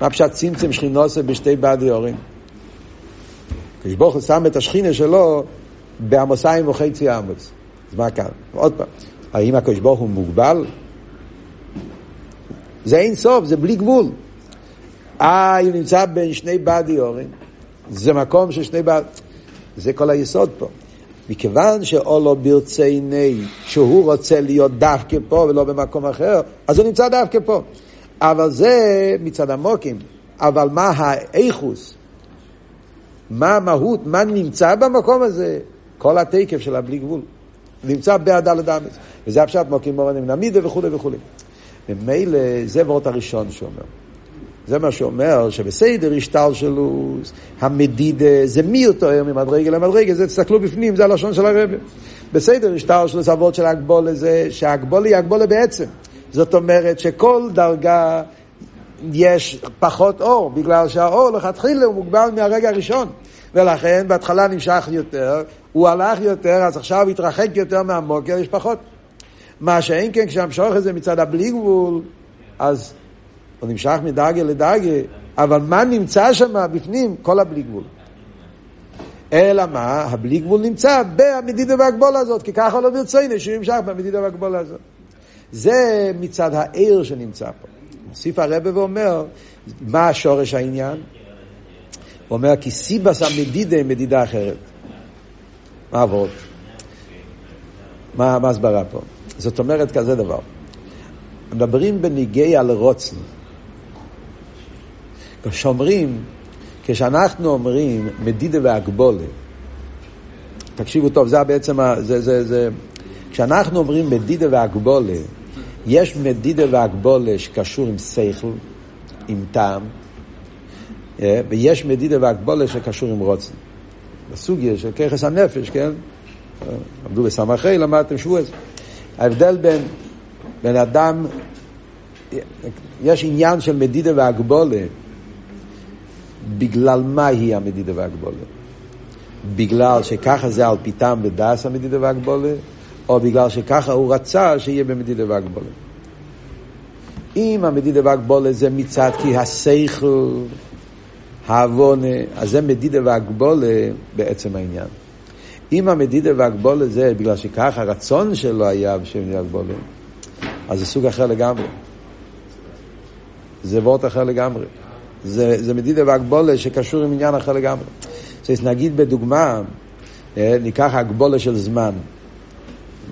מה פשט צמצם שכינוסה בשתי בעדי אורן? הוא שם את השכינה שלו בעמוסיים וחצי עמוס. אז מה כאן? עוד פעם, האם הקדוש ברוך הוא מוגבל? זה אין סוף, זה בלי גבול. אה, הוא נמצא בין שני בדי אורן, זה מקום של שני בדי... זה כל היסוד פה. מכיוון שאולו ברצייני, שהוא רוצה להיות דווקא פה ולא במקום אחר, אז הוא נמצא דווקא פה. אבל זה מצד עמוקים. אבל מה האיכוס? מה המהות, מה נמצא במקום הזה? כל התקף של הבלי גבול. נמצא בהדלת אמץ. וזה הפשט מוקים מורן עם נמידה וכולי וכולי. ומילא זה וורט הראשון שאומר. זה מה שאומר שבסדר השתלשלוס, המדידה, זה מי אותו היום ממדרגה למדרגה, זה תסתכלו בפנים, זה הלשון של הרבי. בסדר, השטר של הסבות של הגבולה זה שהגבולה היא הגבולה בעצם. זאת אומרת שכל דרגה יש פחות אור, בגלל שהאור לכתחילה הוא מוגבל מהרגע הראשון. ולכן בהתחלה נמשך יותר, הוא הלך יותר, אז עכשיו התרחק יותר מהמוקר, יש פחות. מה שאין כן כשהמשוך את זה מצד הבלי גבול, אז הוא נמשך מדרגה לדרגה, אבל מה נמצא שם בפנים? כל הבלי גבול. אלא מה? הבלי גבול נמצא במדידה והגבולה הזאת, כי ככה לא ברצינו שהוא נמשך במדידה והגבולה הזאת. זה מצד העיר שנמצא פה. מוסיף הרבה ואומר, מה השורש העניין? הוא אומר, כי סיבס המדידה היא מדידה אחרת. מה עבוד? מה ההסברה פה? זאת אומרת כזה דבר. מדברים בניגי על רוצן. כשאומרים, כשאנחנו אומרים מדידה והגבולה, תקשיבו טוב, זה בעצם, זה, זה, זה, כשאנחנו אומרים מדידה והגבולה, יש מדידה והגבולה שקשור עם שכל, עם טעם, אה, ויש מדידה והגבולה שקשור עם רוצן. בסוגיה של ככס הנפש, כן? עמדו בסמכי, למדתם שבועז. ההבדל בין בן אדם, יש עניין של מדידה והגבולה, בגלל מה היא המדידה והגבולה? בגלל שככה זה על פי טעם בדס המדידה והגבולה, או בגלל שככה הוא רצה שיהיה במדידה והגבולה. אם המדידה והגבולה זה מצד כי השכל, העוונה, אז זה מדידה והגבולה בעצם העניין. אם המדידה והגבולה זה בגלל שככה הרצון שלו היה בשם מדידה והגבולה, אז זה סוג אחר לגמרי. זה וורט אחר לגמרי. זה, זה מדידה והגבולה שקשור עם עניין אחר לגמרי. אז נגיד בדוגמה, אה, ניקח הגבולה של זמן.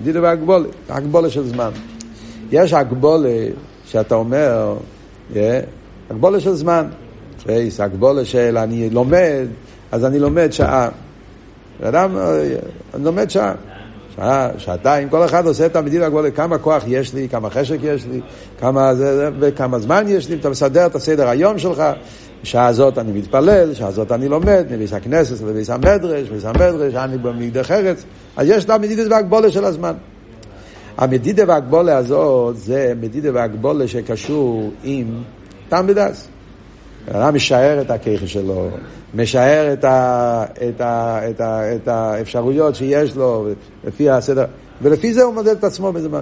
מדידה והגבולה, הגבולה של זמן. יש הגבולה שאתה אומר, אה, הגבולה של זמן. הגבולה של אני לומד, אז אני לומד שעה. אדם, אה, לומד שעה. שעה, שעתיים, כל אחד עושה את המדינה הגבולה, כמה כוח יש לי, כמה חשק יש לי, כמה זה, וכמה זמן יש לי, אתה מסדר את הסדר היום שלך, בשעה הזאת אני מתפלל, בשעה הזאת אני לומד, מביס הכנסת לביס המדרש, מביס המדרש, אני במקדש ארץ, אז יש את המדידה והגבולה של הזמן. המדידה והגבולה הזאת זה מדידה והגבולה שקשור עם תם ודס. האדם משער את הכיכה שלו, משער את, ה, את, ה, את, ה, את האפשרויות שיש לו לפי הסדר, ולפי זה הוא מודד את עצמו בזמן.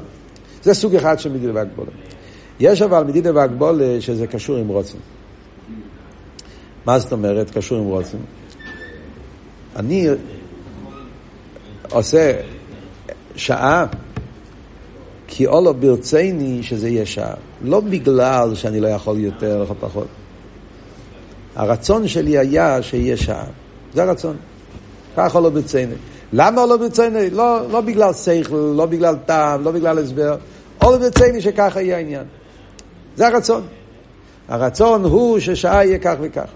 זה סוג אחד של מדידה והגבולה. יש אבל מדידה והגבולה שזה קשור עם רוצן. מה זאת אומרת קשור עם רוצן? אני עושה שעה כי אולו ברצני שזה יהיה שעה. לא בגלל שאני לא יכול יותר או פחות. הרצון שלי היה שיהיה שעה. זה הרצון. ככה לא ברציני. למה לא ברציני? לא, לא בגלל שכל, לא בגלל טעם, לא בגלל הסבר. או ברציני שככה יהיה העניין. זה הרצון. הרצון הוא ששעה יהיה כך וכך.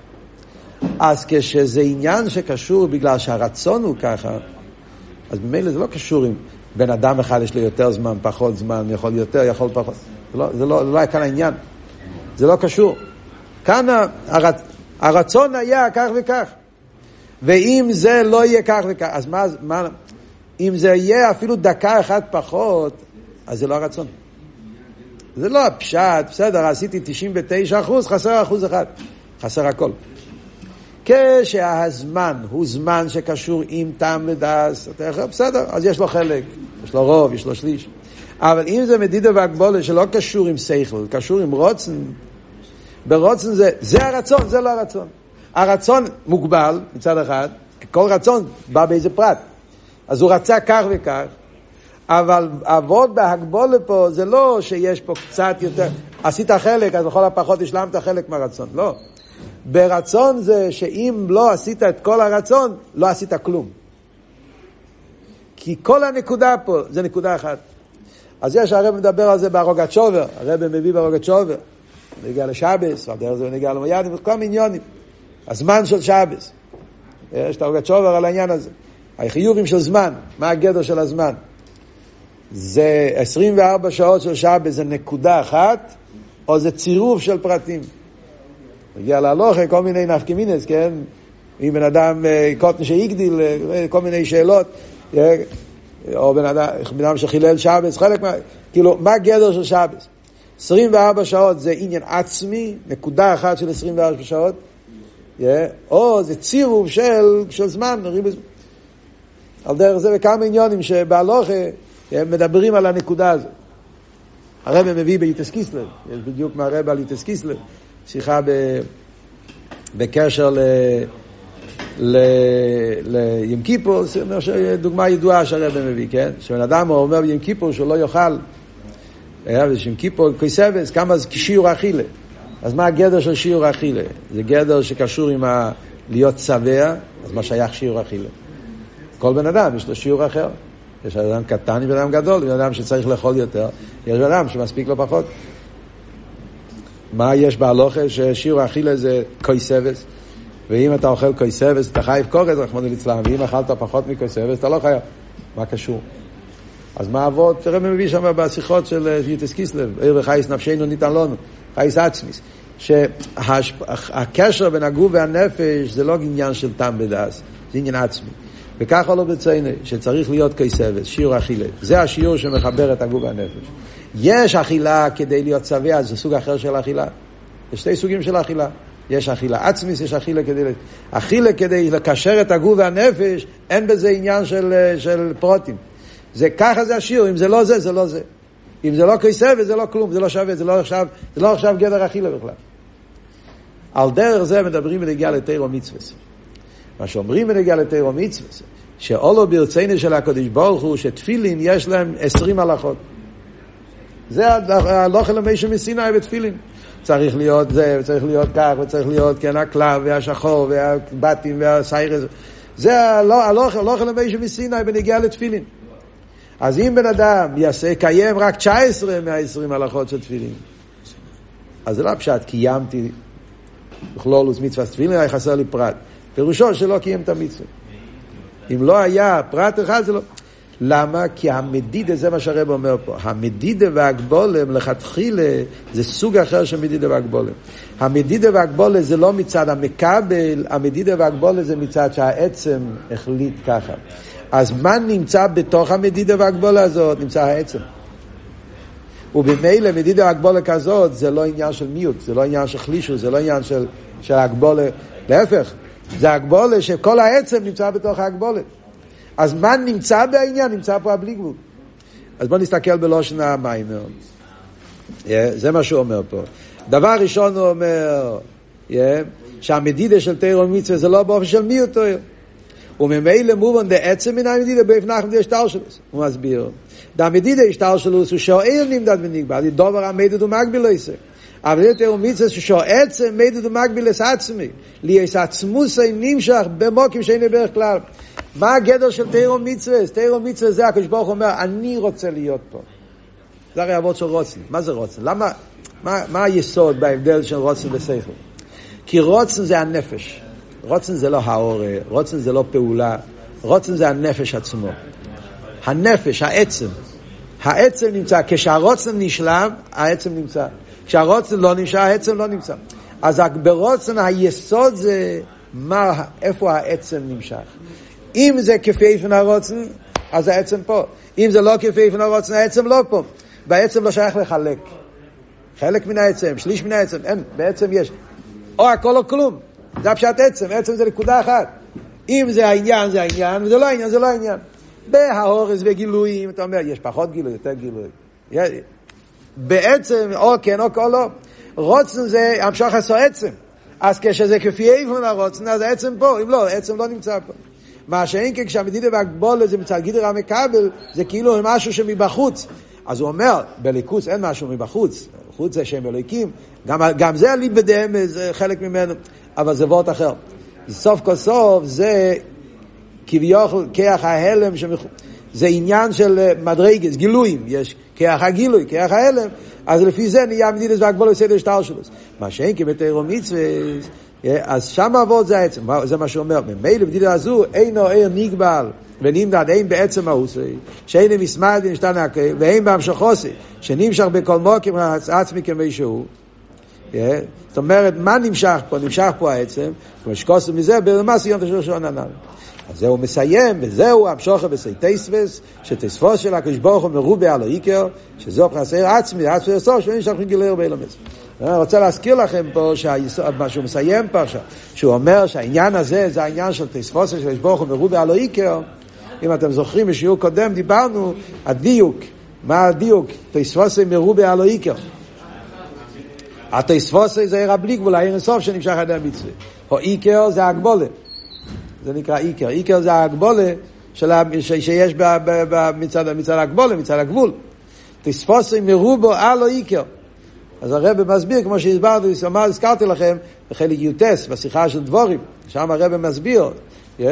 אז כשזה עניין שקשור בגלל שהרצון הוא ככה, אז ממילא זה לא קשור עם בן אדם אחד יש לו יותר זמן, פחות זמן, יכול יותר, יכול פחות. זה לא, זה לא, זה לא היה כאן העניין. זה לא קשור. כאן הרצ... הרצון היה כך וכך. ואם זה לא יהיה כך וכך, אז מה, מה, אם זה יהיה אפילו דקה אחת פחות, אז זה לא הרצון. זה לא הפשט, בסדר, עשיתי 99 אחוז, חסר אחוז אחד. חסר הכל. כשהזמן הוא זמן שקשור עם טעם ודס, בסדר, אז יש לו חלק, יש לו רוב, יש לו שליש. אבל אם זה מדידה והגבולה שלא קשור עם שכל, קשור עם רוצן, ברוצן זה, זה הרצון, זה לא הרצון. הרצון מוגבל מצד אחד, כל רצון בא באיזה פרט. אז הוא רצה כך וכך, אבל עבוד בהגבולה פה זה לא שיש פה קצת יותר, עשית חלק, אז לכל הפחות השלמת חלק מהרצון, לא. ברצון זה שאם לא עשית את כל הרצון, לא עשית כלום. כי כל הנקודה פה זה נקודה אחת. אז יש הרב מדבר על זה ברוגת שובר, הרב מביא ברוגת שובר. נגיע לשבס, ועל דרך זה נגיע למויאדים, כל מיני עניונים. הזמן של שבס. יש את הרוגת שובר על העניין הזה. החיובים של זמן, מה הגדר של הזמן? זה 24 שעות של שבס, זה נקודה אחת, או זה צירוף של פרטים. מגיע להלוכה, כל מיני נפקמינס, כן? אם בן אדם אה, קוטן שהגדיל, אה, כל מיני שאלות. אה, או בן אדם, בן אדם שחילל שבס, חלק מה... כאילו, מה גדר של שבס? 24 שעות זה עניין עצמי, נקודה אחת של 24 שעות, yeah, או זה צירוף של, של זמן, ריבוס... על דרך זה וכמה עניונים שבהלוכה מדברים על הנקודה הזאת. הרב מביא ביוטס קיסלר, יש בדיוק מהרב על יוטס קיסלר, שיחה ב, בקשר ל... לים כיפור, דוגמה ידועה שהרבא מביא, כן? שבן אדם אומר בים כיפור שהוא לא יאכל, ושם כיפור כסבס, כמה זה כשיעור אכילה. אז מה הגדר של שיעור אכילה? זה גדר שקשור עם ה... להיות שבע, אז מה שייך שיעור אכילה? כל בן אדם יש לו שיעור אחר. יש אדם קטן ובן אדם גדול, בן אדם שצריך לאכול יותר, יש בן אדם שמספיק לו פחות. מה יש בהלוכה? ששיעור אכילה זה כסבס. ואם אתה אוכל כויסבס, אתה חייב קורס, רחמנא ליצלן, ואם אכלת פחות מכויסבס, אתה לא חייב. מה קשור? אז מה אבות, מי מביא שם בשיחות של יוטס קיסלב, עיר וחייס נפשנו ניתן לנו, חייס עצמיס, שהקשר בין הגוף והנפש זה לא עניין של טעם בדס, זה עניין עצמי. וככה לא בציינה, שצריך להיות כסבס, שיעור אכילה. זה השיעור שמחבר את הגוף והנפש. יש אכילה כדי להיות שבע, זה סוג אחר של אכילה. יש שתי סוגים של אכילה. יש אכילה עצמיס, יש אכילה כדי... אכילה כדי לקשר את הגוף והנפש, אין בזה עניין של, של פרוטים. זה ככה זה השיעור, אם זה לא זה, זה לא זה. אם זה לא כסף, זה לא כלום, זה לא שווה, זה לא עכשיו, זה לא עכשיו גדר אכילה בכלל. על דרך זה מדברים בנגיעה לתירו מצווה. מה שאומרים בנגיעה לתירו מצווה, שאולו ברצינו של הקדוש ברוך הוא, שתפילין יש להם עשרים הלכות. זה הלוכל למי מסיני בתפילין. צריך להיות זה, וצריך להיות כך, וצריך להיות כן הקלב, והשחור, והבתים, והסיירס. זה הלוך למי מסיני בנגיעה לתפילין. אז אם בן אדם יעשה, יקיים רק 19 מה-20 הלכות של תפילין, אז זה לא פשט, קיימתי בכלולוס מצווה תפילין, היה חסר לי פרט. פירושו שלא קיים את המצווה. אם לא היה פרט אחד, זה לא... למה? כי המדידה, זה מה שהרב אומר פה, המדידה והגבולם לכתחילה זה סוג אחר של מדידה והגבולם. המדידה והגבולה זה לא מצד המקבל, המדידה והגבולה זה מצד שהעצם החליט ככה. אז מה נמצא בתוך המדידה והגבולה הזאת? נמצא העצם. ובמילא מדידה והגבולה כזאת זה לא עניין של מיעוט, זה לא עניין של חלישות, זה לא עניין של, של הגבולה, להפך, זה הגבולה שכל העצם נמצא בתוך ההגבולה. אז מה נמצא בעניין? נמצא פה הבלי גבול. אז בואו נסתכל בלושן המיימר. Yeah, זה מה שהוא אומר פה. דבר ראשון הוא אומר, yeah, שהמדידה של תירו מצווה זה לא באופן של מי הוא תויר. וממילא מובן דעצם מן המדידה באופן נחם השטר שלו. הוא מסביר. דמדידה השטר שלו הוא שואל נמדד ונגבר, דובר המדד ומגביל עשר. אבל זה תיאור מצווה שעצם מדד ומגביל עצמי. לי יש עצמוסי נמשך במוקים שאין בערך כלל. מה הגדר של תירו מצווה? תירו מצווה זה הקדוש ברוך אומר, אני רוצה להיות פה. זה הרי אבות של רוצן. מה זה רוצן? למה, מה, מה היסוד בהבדל של רוצן ושכל? כי רוצן זה הנפש. רוצן זה לא האור, רוצן זה לא פעולה, רוצן זה הנפש עצמו. הנפש, העצם. העצם נמצא, כשהרוצן נשלם, העצם נמצא. כשהרוצן לא נמצא, העצם לא נמצא. אז ברוצן היסוד זה מה, איפה העצם נמשך. אם זה כפי איפן הרוצן, אז העצם פה. אם זה לא כפי איפן הרוצן, העצם לא פה. והעצם לא שייך לחלק. חלק מן העצם, שליש מן העצם, אין, בעצם יש. או הכל או כלום. זה הפשט עצם, עצם זה נקודה אחת. אם זה העניין, זה העניין, וזה לא העניין, זה לא העניין. בהאורס וגילויים, אתה אומר, יש פחות גילוי, יותר גילוי. בעצם, או כן או כל לא. רוצן זה המשוך עשו עצם. אז כשזה כפי איפן הרוצן, אז העצם פה, אם לא, העצם לא נמצא פה. מה שאין כן כשהמדידה והגבולה זה מצד גידר המקבל, זה כאילו משהו שמבחוץ. אז הוא אומר, בליכוס אין משהו מבחוץ, חוץ זה שם אלוהיקים, גם, גם זה ליב בדהם, זה חלק ממנו, אבל זה וורט אחר. סוף כל סוף זה כביכול כיח ההלם, שמח... זה עניין של אה, מדרגס, גילויים, יש כיח הגילוי, כיח ההלם, אז לפי זה נהיה מדידס והגבולת סדר שטר שלו. מה שאין כבתירו מצווה, אז שם אבות זה העצם, זה מה שהוא אומר, ממילא בדידה הזו אינו ער נגבל ונמדד אין בעצם האוסי, שאין מסמד ונשתן הכל, ואין בהמשכוסי, שנמשך בכל מוקים עצמי כמי שהוא. זאת אומרת, מה נמשך פה? נמשך פה העצם, כמו שקוסם מזה, במס יום תשור שעון הנ"ל. אז זהו מסיים, וזהו המשוכר בסייטייסבס, שתספוס של הקדוש ברוך הוא מרובה על העיקר, שזו פרסר עצמי, עצמי לסוף, שאין שאנחנו גילר באילומס. אני רוצה להזכיר לכם פה, מה שהוא מסיים פה עכשיו, שהוא אומר שהעניין הזה זה העניין של תספוס של הקדוש ברוך הוא מרובה על העיקר, אם אתם זוכרים, בשיעור קודם דיברנו, הדיוק, מה הדיוק? תספוס מרובה על העיקר. התספוסי זה עיר הבלי גבול, העיר הסוף שנמשך ידי המצווה. או איקר זה הגבולה. זה נקרא איקר. איקר זה הגבולה של ה... ש... שיש ב... ב... ב... מצד, מצד הגבולה, מצד הגבול. תספוסי מרובו אלו איקר. אז הרב מסביר, כמו שהסברתי, הזכרתי לכם, בחלק י"ס, בשיחה של דבורים, שם הרב מסביר,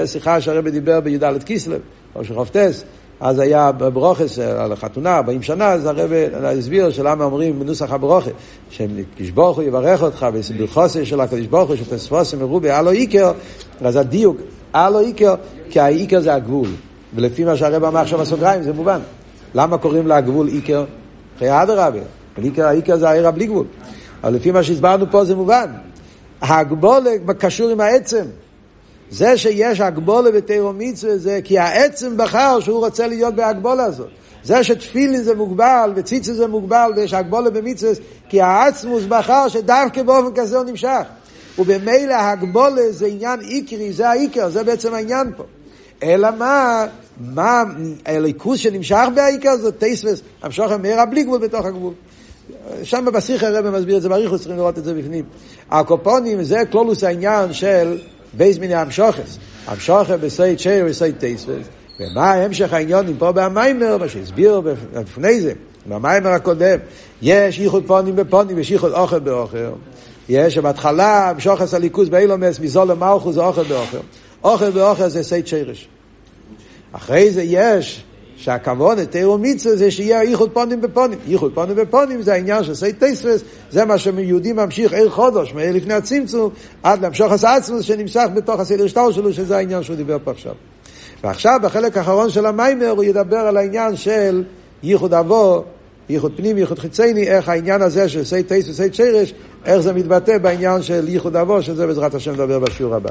שיחה שהרב דיבר בי"ד כיסלב, או של חופטס, אז היה ברוכס על החתונה, 40 שנה, אז הרב הסביר שלמה אומרים בנוסח הברוכס, שקדוש ברוך הוא יברך אותך בחוסר של הקדוש ברוך הוא, שתספוסם מרובי אלו איקר, אז הדיוק, אלו איקר, כי האיקר זה הגבול. ולפי מה שהרב אמר עכשיו בסוגריים, זה מובן. למה קוראים לגבול איקר? אחרי אדרבה. איקר, האיקר זה העיר הבלי גבול. אבל לפי מה שהסברנו פה זה מובן. הגבול קשור עם העצם. זה שיש הגבולה בתירו מצווה זה כי העצם בחר שהוא רוצה להיות בהגבולה הזאת. זה שתפילין זה מוגבל וציצה זה מוגבל ויש הגבולה במצווה כי העצמוס בחר שדווקא באופן כזה הוא נמשך. ובמילא הגבולה זה עניין עיקרי, זה העיקר, זה בעצם העניין פה. אלא מה, מה הליכוס שנמשך בעיקר זה טייסווס, המשוך המהרה בלי גבול בתוך הגבול. שם בשיחה הרב מסביר את זה בריחוס, צריכים לראות את זה בפנים. הקופונים זה כלולוס העניין של בייס מיני המשוכס. המשוכר בסייד שייר וסייד טייספס. ומה המשך העניונים פה במיימר, מה שהסביר לפני זה, במיימר הקודם, יש ייחוד פונים בפונים, יש ייחוד אוכל באוכל. יש שבהתחלה המשוכס הליכוז באילומס, מזול למלכו זה אוכל באוכל. אוכל באוכל זה סייד שיירש. אחרי זה יש שהכוון, תירו מצווה, זה שיהיה ייחוד פונים בפונים. ייחוד פונים בפונים זה העניין של סי טייספס, זה מה שיהודי ממשיך עיר חודש, מעיר לפני הצמצום, עד להמשוך עשה עצמוס שנמשך בתוך הסדר שטר שלו, שזה העניין שהוא דיבר פה עכשיו. ועכשיו, בחלק האחרון של המיימר, הוא ידבר על העניין של ייחוד אבו, ייחוד פנים, ייחוד חיצייני, איך העניין הזה של סי טייס וסי צ'רש, איך זה מתבטא בעניין של ייחוד אבו, שזה בעזרת השם נדבר בשיעור הבא.